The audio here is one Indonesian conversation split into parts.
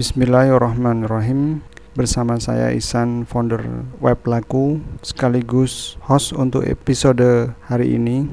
Bismillahirrahmanirrahim. Bersama saya Isan, founder web laku sekaligus host untuk episode hari ini.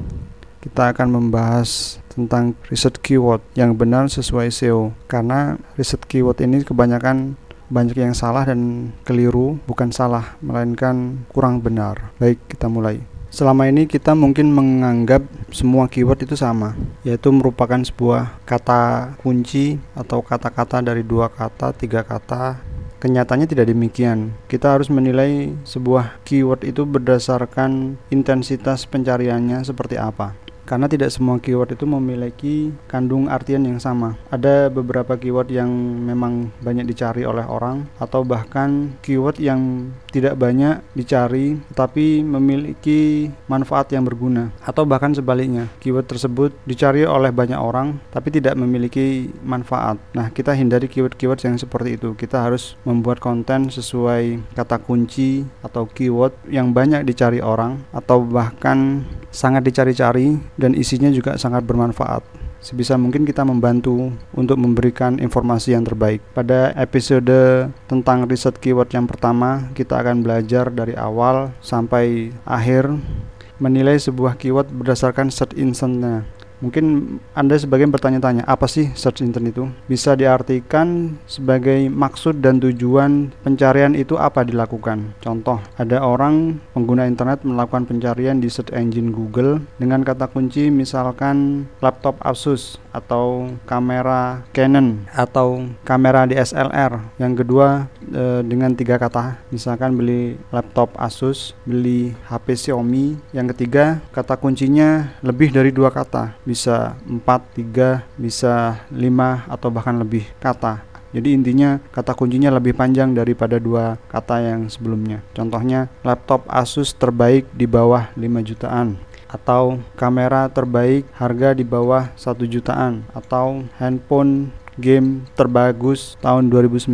Kita akan membahas tentang riset keyword yang benar sesuai SEO karena riset keyword ini kebanyakan banyak yang salah dan keliru, bukan salah, melainkan kurang benar. Baik, kita mulai. Selama ini kita mungkin menganggap semua keyword itu sama, yaitu merupakan sebuah kata kunci atau kata-kata dari dua kata, tiga kata. Kenyataannya tidak demikian. Kita harus menilai sebuah keyword itu berdasarkan intensitas pencariannya seperti apa karena tidak semua keyword itu memiliki kandung artian yang sama. Ada beberapa keyword yang memang banyak dicari oleh orang atau bahkan keyword yang tidak banyak dicari tapi memiliki manfaat yang berguna atau bahkan sebaliknya keyword tersebut dicari oleh banyak orang tapi tidak memiliki manfaat. Nah, kita hindari keyword-keyword yang seperti itu. Kita harus membuat konten sesuai kata kunci atau keyword yang banyak dicari orang atau bahkan sangat dicari-cari dan isinya juga sangat bermanfaat. Sebisa mungkin kita membantu untuk memberikan informasi yang terbaik. Pada episode tentang riset keyword yang pertama, kita akan belajar dari awal sampai akhir menilai sebuah keyword berdasarkan search instance-nya. Mungkin Anda sebagian bertanya-tanya, apa sih search engine itu? Bisa diartikan sebagai maksud dan tujuan pencarian itu apa dilakukan. Contoh, ada orang pengguna internet melakukan pencarian di search engine Google dengan kata kunci misalkan laptop Asus atau kamera Canon atau kamera DSLR. Yang kedua e, dengan tiga kata, misalkan beli laptop Asus, beli HP Xiaomi. Yang ketiga kata kuncinya lebih dari dua kata bisa 4, 3, bisa 5 atau bahkan lebih kata. Jadi intinya kata kuncinya lebih panjang daripada dua kata yang sebelumnya. Contohnya laptop Asus terbaik di bawah 5 jutaan atau kamera terbaik harga di bawah 1 jutaan atau handphone game terbagus tahun 2019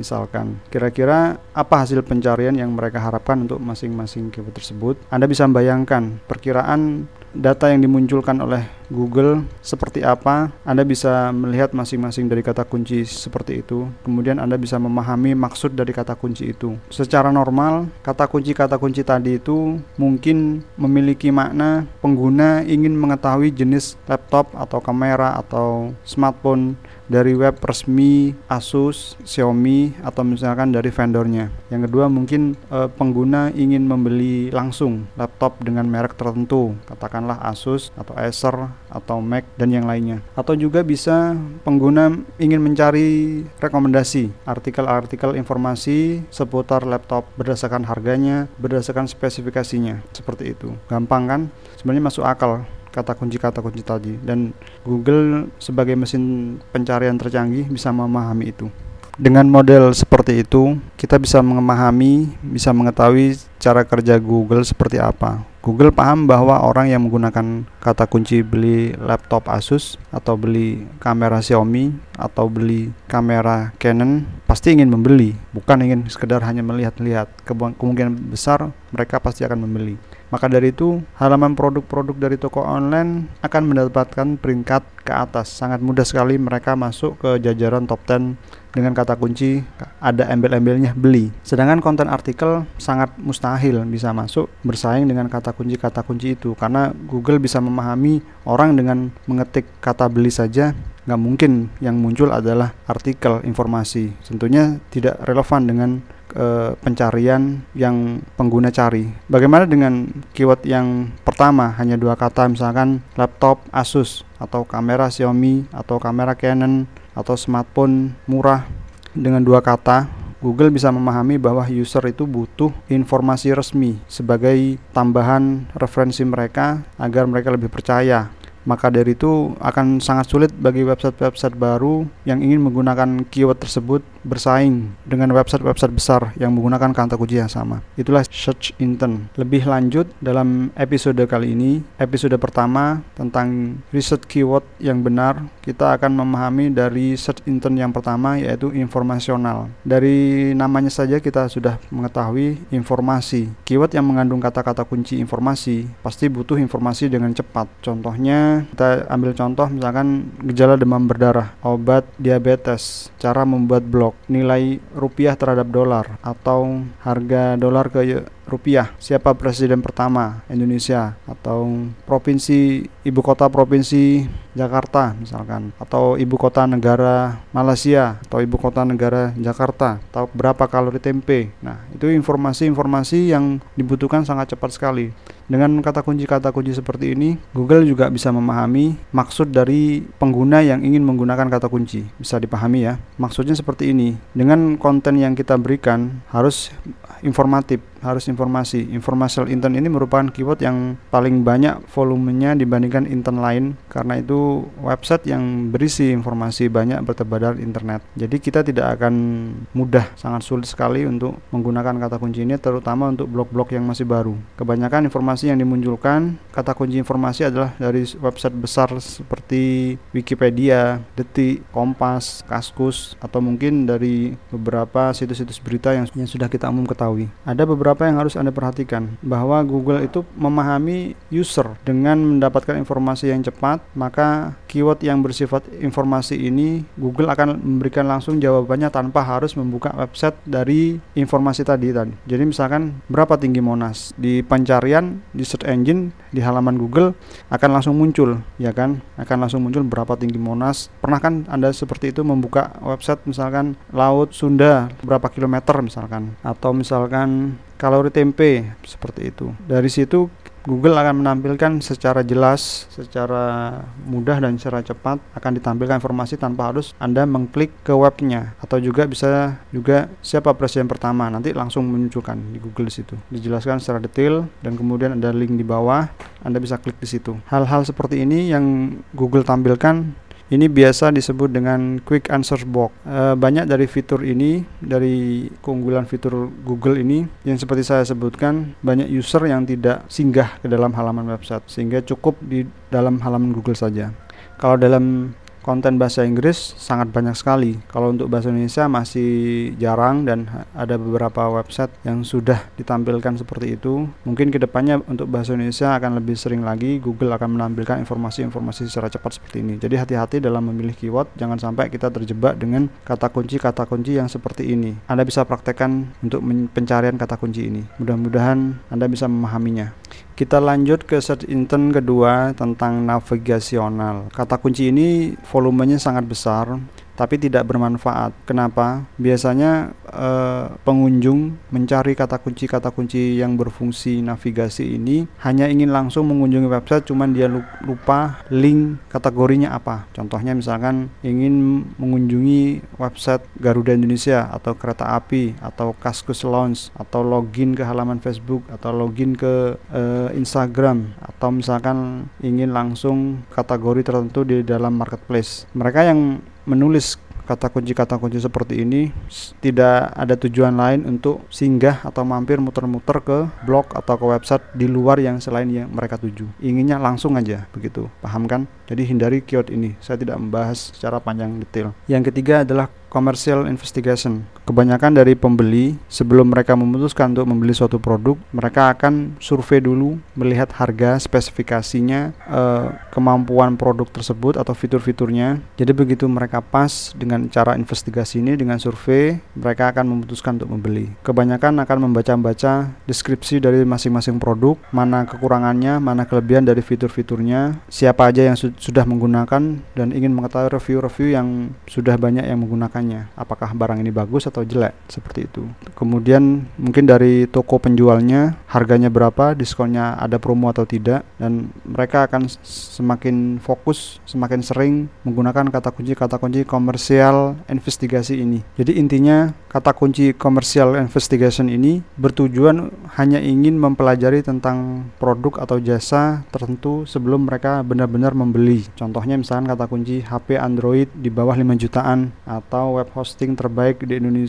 misalkan. Kira-kira apa hasil pencarian yang mereka harapkan untuk masing-masing keyword tersebut? Anda bisa membayangkan perkiraan data yang dimunculkan oleh Google seperti apa, Anda bisa melihat masing-masing dari kata kunci seperti itu. Kemudian Anda bisa memahami maksud dari kata kunci itu. Secara normal, kata kunci-kata kunci tadi itu mungkin memiliki makna pengguna ingin mengetahui jenis laptop atau kamera atau smartphone dari web resmi Asus, Xiaomi atau misalkan dari vendornya. Yang kedua mungkin e, pengguna ingin membeli langsung laptop dengan merek tertentu, katakanlah Asus atau Acer atau Mac dan yang lainnya. Atau juga bisa pengguna ingin mencari rekomendasi artikel-artikel informasi seputar laptop berdasarkan harganya, berdasarkan spesifikasinya. Seperti itu. Gampang kan? Sebenarnya masuk akal kata kunci-kata kunci tadi dan Google sebagai mesin pencarian tercanggih bisa memahami itu. Dengan model seperti itu, kita bisa memahami, bisa mengetahui cara kerja Google seperti apa. Google paham bahwa orang yang menggunakan kata kunci beli laptop Asus atau beli kamera Xiaomi atau beli kamera Canon pasti ingin membeli, bukan ingin sekedar hanya melihat-lihat. Kemungkinan besar mereka pasti akan membeli. Maka dari itu, halaman produk-produk dari toko online akan mendapatkan peringkat ke atas. Sangat mudah sekali mereka masuk ke jajaran top 10 dengan kata kunci ada embel-embelnya beli. Sedangkan konten artikel sangat mustahil bisa masuk bersaing dengan kata kunci-kata kunci itu karena Google bisa memahami orang dengan mengetik kata beli saja nggak mungkin yang muncul adalah artikel informasi. Tentunya tidak relevan dengan e, pencarian yang pengguna cari. Bagaimana dengan keyword yang pertama? Hanya dua kata misalkan laptop Asus atau kamera Xiaomi atau kamera Canon atau smartphone murah. Dengan dua kata Google bisa memahami bahwa user itu butuh informasi resmi sebagai tambahan referensi mereka agar mereka lebih percaya maka dari itu akan sangat sulit bagi website-website baru yang ingin menggunakan keyword tersebut bersaing dengan website-website besar yang menggunakan kata kunci yang sama. Itulah search intent. Lebih lanjut dalam episode kali ini, episode pertama tentang riset keyword yang benar, kita akan memahami dari search intent yang pertama yaitu informasional. Dari namanya saja kita sudah mengetahui informasi. Keyword yang mengandung kata-kata kunci informasi pasti butuh informasi dengan cepat. Contohnya Kita ambil contoh misalkan gejala demam berdarah, obat diabetes, cara membuat blog, nilai rupiah terhadap dolar atau harga dolar ke rupiah siapa presiden pertama Indonesia atau provinsi ibu kota provinsi Jakarta misalkan atau ibu kota negara Malaysia atau ibu kota negara Jakarta atau berapa kalori tempe nah itu informasi-informasi yang dibutuhkan sangat cepat sekali dengan kata kunci-kata kunci seperti ini, Google juga bisa memahami maksud dari pengguna yang ingin menggunakan kata kunci. Bisa dipahami ya. Maksudnya seperti ini. Dengan konten yang kita berikan harus informatif harus informasi. Informational intent ini merupakan keyword yang paling banyak volumenya dibandingkan intent lain karena itu website yang berisi informasi banyak bertebar internet. Jadi kita tidak akan mudah, sangat sulit sekali untuk menggunakan kata kunci ini terutama untuk blog-blog yang masih baru. Kebanyakan informasi yang dimunculkan kata kunci informasi adalah dari website besar seperti Wikipedia, Detik, Kompas, Kaskus atau mungkin dari beberapa situs-situs berita yang, yang sudah kita umum ketahui. Ada beberapa beberapa yang harus Anda perhatikan bahwa Google itu memahami user dengan mendapatkan informasi yang cepat, maka keyword yang bersifat informasi ini Google akan memberikan langsung jawabannya tanpa harus membuka website dari informasi tadi tadi. Jadi misalkan berapa tinggi Monas di pencarian di search engine di halaman Google akan langsung muncul, ya kan? Akan langsung muncul berapa tinggi Monas. Pernah kan Anda seperti itu membuka website misalkan Laut Sunda berapa kilometer misalkan atau misalkan kalori tempe seperti itu. Dari situ Google akan menampilkan secara jelas, secara mudah dan secara cepat akan ditampilkan informasi tanpa harus Anda mengklik ke webnya atau juga bisa juga siapa presiden pertama nanti langsung menunjukkan di Google situ. Dijelaskan secara detail dan kemudian ada link di bawah Anda bisa klik di situ. Hal-hal seperti ini yang Google tampilkan ini biasa disebut dengan Quick Answer Box. E, banyak dari fitur ini, dari keunggulan fitur Google ini, yang seperti saya sebutkan, banyak user yang tidak singgah ke dalam halaman website, sehingga cukup di dalam halaman Google saja. Kalau dalam konten bahasa Inggris sangat banyak sekali. Kalau untuk bahasa Indonesia masih jarang dan ada beberapa website yang sudah ditampilkan seperti itu. Mungkin ke depannya untuk bahasa Indonesia akan lebih sering lagi Google akan menampilkan informasi-informasi secara cepat seperti ini. Jadi hati-hati dalam memilih keyword, jangan sampai kita terjebak dengan kata kunci-kata kunci yang seperti ini. Anda bisa praktekkan untuk pencarian kata kunci ini. Mudah-mudahan Anda bisa memahaminya. Kita lanjut ke search intent kedua tentang navigasional. Kata kunci ini volumenya sangat besar tapi tidak bermanfaat. Kenapa? Biasanya eh, pengunjung mencari kata kunci-kata kunci yang berfungsi navigasi ini hanya ingin langsung mengunjungi website cuman dia lupa link kategorinya apa. Contohnya misalkan ingin mengunjungi website Garuda Indonesia atau kereta api atau Kaskus Lounge atau login ke halaman Facebook atau login ke eh, Instagram atau misalkan ingin langsung kategori tertentu di dalam marketplace. Mereka yang menulis kata kunci-kata kunci seperti ini tidak ada tujuan lain untuk singgah atau mampir muter-muter ke blog atau ke website di luar yang selain yang mereka tuju. Inginnya langsung aja begitu. Paham kan? Jadi hindari keyword ini. Saya tidak membahas secara panjang detail. Yang ketiga adalah commercial investigation. Kebanyakan dari pembeli sebelum mereka memutuskan untuk membeli suatu produk, mereka akan survei dulu melihat harga, spesifikasinya, eh, kemampuan produk tersebut atau fitur-fiturnya. Jadi begitu mereka pas dengan cara investigasi ini dengan survei, mereka akan memutuskan untuk membeli. Kebanyakan akan membaca-baca deskripsi dari masing-masing produk, mana kekurangannya, mana kelebihan dari fitur-fiturnya, siapa aja yang su sudah menggunakan dan ingin mengetahui review-review yang sudah banyak yang menggunakan apakah barang ini bagus atau jelek seperti itu. Kemudian mungkin dari toko penjualnya harganya berapa diskonnya ada promo atau tidak dan mereka akan semakin fokus semakin sering menggunakan kata kunci kata kunci komersial investigasi ini. Jadi intinya kata kunci komersial investigation ini bertujuan hanya ingin mempelajari tentang produk atau jasa tertentu sebelum mereka benar-benar membeli. Contohnya misalnya kata kunci HP Android di bawah 5 jutaan atau web hosting terbaik di Indonesia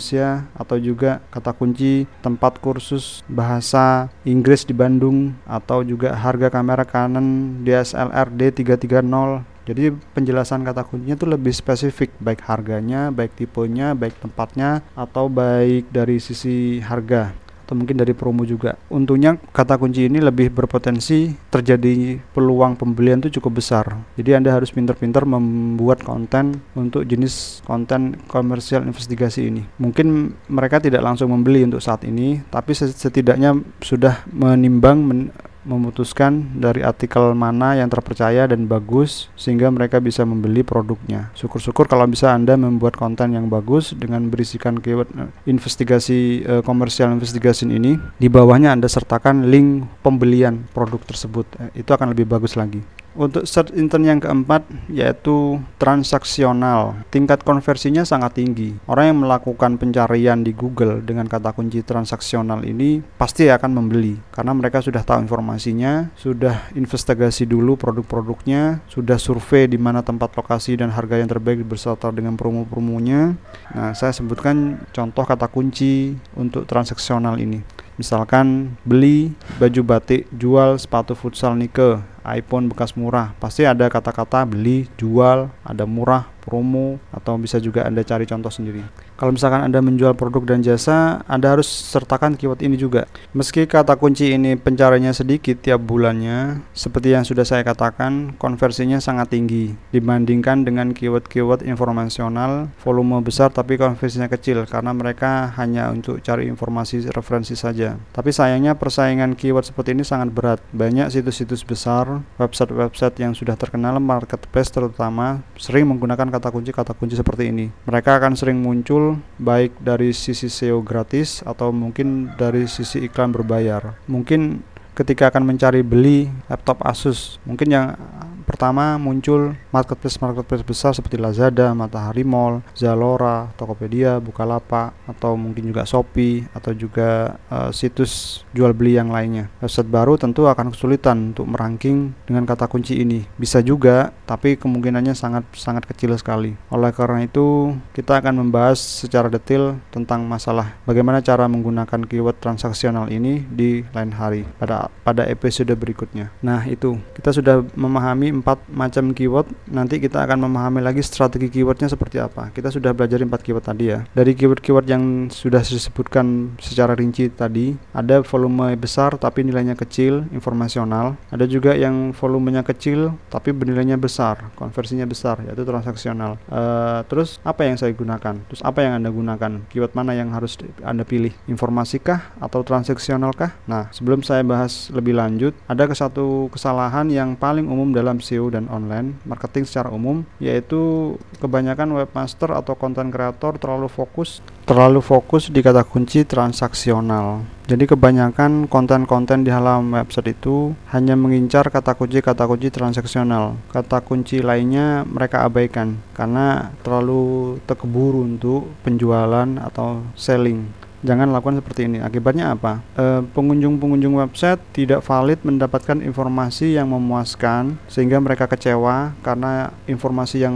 atau juga kata kunci tempat kursus bahasa Inggris di Bandung atau juga harga kamera Canon DSLR D330 jadi penjelasan kata kuncinya itu lebih spesifik baik harganya, baik tipenya, baik tempatnya atau baik dari sisi harga atau mungkin dari promo juga. Untungnya kata kunci ini lebih berpotensi terjadi peluang pembelian itu cukup besar. Jadi Anda harus pintar-pintar membuat konten untuk jenis konten komersial investigasi ini. Mungkin mereka tidak langsung membeli untuk saat ini, tapi setidaknya sudah menimbang men memutuskan dari artikel mana yang terpercaya dan bagus sehingga mereka bisa membeli produknya. Syukur-syukur kalau bisa Anda membuat konten yang bagus dengan berisikan keyword eh, investigasi uh, komersial investigasi ini di bawahnya Anda sertakan link pembelian produk tersebut. Eh, itu akan lebih bagus lagi. Untuk search engine yang keempat yaitu transaksional. Tingkat konversinya sangat tinggi. Orang yang melakukan pencarian di Google dengan kata kunci transaksional ini pasti akan membeli karena mereka sudah tahu informasinya, sudah investigasi dulu produk-produknya, sudah survei di mana tempat lokasi dan harga yang terbaik berserta dengan promo-promonya. Nah, saya sebutkan contoh kata kunci untuk transaksional ini. Misalkan beli baju batik, jual sepatu futsal Nike, iPhone bekas murah. Pasti ada kata-kata beli, jual, ada murah, promo atau bisa juga Anda cari contoh sendiri. Kalau misalkan Anda menjual produk dan jasa, Anda harus sertakan keyword ini juga. Meski kata kunci ini pencariannya sedikit tiap bulannya, seperti yang sudah saya katakan, konversinya sangat tinggi dibandingkan dengan keyword-keyword informasional volume besar tapi konversinya kecil karena mereka hanya untuk cari informasi referensi saja. Tapi sayangnya persaingan keyword seperti ini sangat berat. Banyak situs-situs besar, website-website yang sudah terkenal marketplace terutama sering menggunakan kata kunci-kata kunci seperti ini. Mereka akan sering muncul baik dari sisi SEO gratis atau mungkin dari sisi iklan berbayar. Mungkin ketika akan mencari beli laptop Asus, mungkin yang Pertama muncul marketplace-marketplace besar seperti Lazada, Matahari Mall, Zalora, Tokopedia, Bukalapak, atau mungkin juga Shopee atau juga uh, situs jual beli yang lainnya. Website baru tentu akan kesulitan untuk meranking dengan kata kunci ini. Bisa juga, tapi kemungkinannya sangat sangat kecil sekali. Oleh karena itu, kita akan membahas secara detail tentang masalah bagaimana cara menggunakan keyword transaksional ini di lain hari pada pada episode berikutnya. Nah, itu kita sudah memahami empat macam keyword nanti kita akan memahami lagi strategi keywordnya seperti apa. Kita sudah belajar empat keyword tadi ya. Dari keyword-keyword yang sudah disebutkan secara rinci tadi ada volume besar tapi nilainya kecil informasional. Ada juga yang volumenya kecil tapi bernilainya besar konversinya besar yaitu transaksional. Uh, terus apa yang saya gunakan? Terus apa yang anda gunakan? Keyword mana yang harus anda pilih? Informasikah atau transaksionalkah? Nah sebelum saya bahas lebih lanjut ada satu kesalahan yang paling umum dalam SEO dan online marketing secara umum yaitu kebanyakan webmaster atau konten kreator terlalu fokus terlalu fokus di kata kunci transaksional. Jadi kebanyakan konten-konten di halaman website itu hanya mengincar kata kunci-kata kunci transaksional. Kata kunci lainnya mereka abaikan karena terlalu terkeburu untuk penjualan atau selling jangan lakukan seperti ini. Akibatnya apa? Eh, pengunjung-pengunjung website tidak valid mendapatkan informasi yang memuaskan sehingga mereka kecewa karena informasi yang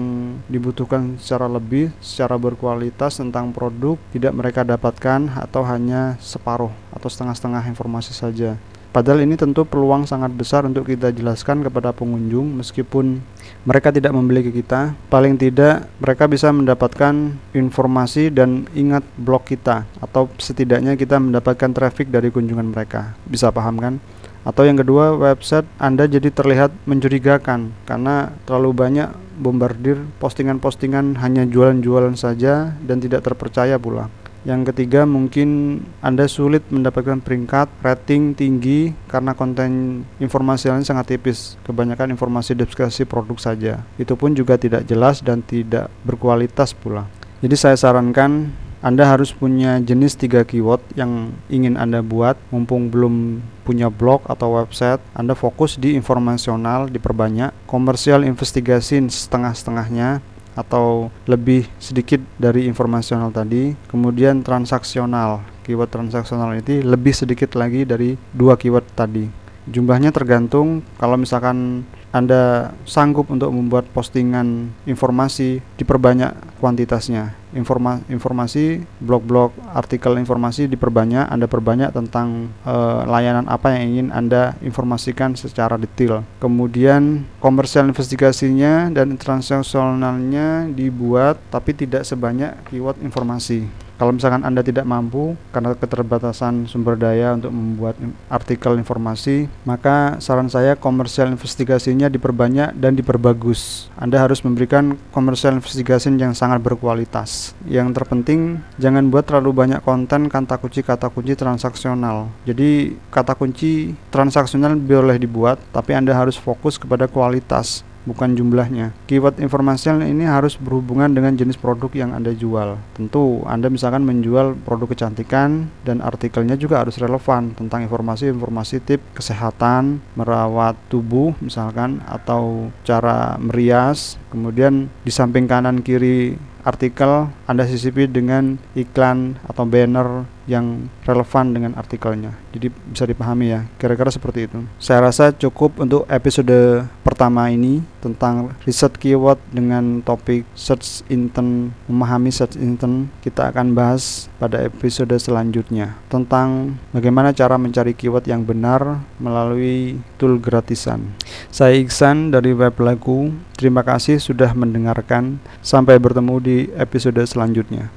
dibutuhkan secara lebih, secara berkualitas tentang produk tidak mereka dapatkan atau hanya separuh atau setengah-setengah informasi saja. Padahal ini tentu peluang sangat besar untuk kita jelaskan kepada pengunjung meskipun mereka tidak membeli ke kita, paling tidak mereka bisa mendapatkan informasi dan ingat blog kita atau setidaknya kita mendapatkan traffic dari kunjungan mereka. Bisa paham kan? Atau yang kedua, website Anda jadi terlihat mencurigakan karena terlalu banyak bombardir postingan-postingan hanya jualan-jualan saja dan tidak terpercaya pula. Yang ketiga mungkin Anda sulit mendapatkan peringkat rating tinggi karena konten informasi lain sangat tipis. Kebanyakan informasi deskripsi produk saja. Itu pun juga tidak jelas dan tidak berkualitas pula. Jadi saya sarankan anda harus punya jenis tiga keyword yang ingin Anda buat mumpung belum punya blog atau website Anda fokus di informasional diperbanyak komersial investigasi setengah-setengahnya atau lebih sedikit dari informasional tadi. Kemudian transaksional. Keyword transaksional ini lebih sedikit lagi dari dua keyword tadi. Jumlahnya tergantung. Kalau misalkan anda sanggup untuk membuat postingan informasi diperbanyak kuantitasnya. Informa informasi blog-blog artikel informasi diperbanyak Anda perbanyak tentang uh, layanan apa yang ingin Anda informasikan secara detail. Kemudian komersial investigasinya dan transaksionalnya dibuat tapi tidak sebanyak keyword informasi Kalau misalkan Anda tidak mampu karena keterbatasan sumber daya untuk membuat artikel informasi, maka saran saya komersial investigasinya diperbanyak dan diperbagus. Anda harus memberikan komersial investigasi yang sangat berkualitas. Yang terpenting, jangan buat terlalu banyak konten kata kunci kata kunci transaksional. Jadi kata kunci transaksional boleh dibuat, tapi Anda harus fokus kepada kualitas bukan jumlahnya. Keyword informasional ini harus berhubungan dengan jenis produk yang Anda jual. Tentu, Anda misalkan menjual produk kecantikan dan artikelnya juga harus relevan tentang informasi-informasi tip kesehatan, merawat tubuh misalkan atau cara merias. Kemudian di samping kanan kiri artikel Anda sisipi dengan iklan atau banner yang relevan dengan artikelnya. Jadi bisa dipahami ya, kira-kira seperti itu. Saya rasa cukup untuk episode pertama ini tentang riset keyword dengan topik search intent, memahami search intent. Kita akan bahas pada episode selanjutnya tentang bagaimana cara mencari keyword yang benar melalui tool gratisan. Saya Iksan dari Web Lagu. Terima kasih sudah mendengarkan. Sampai bertemu di episode selanjutnya.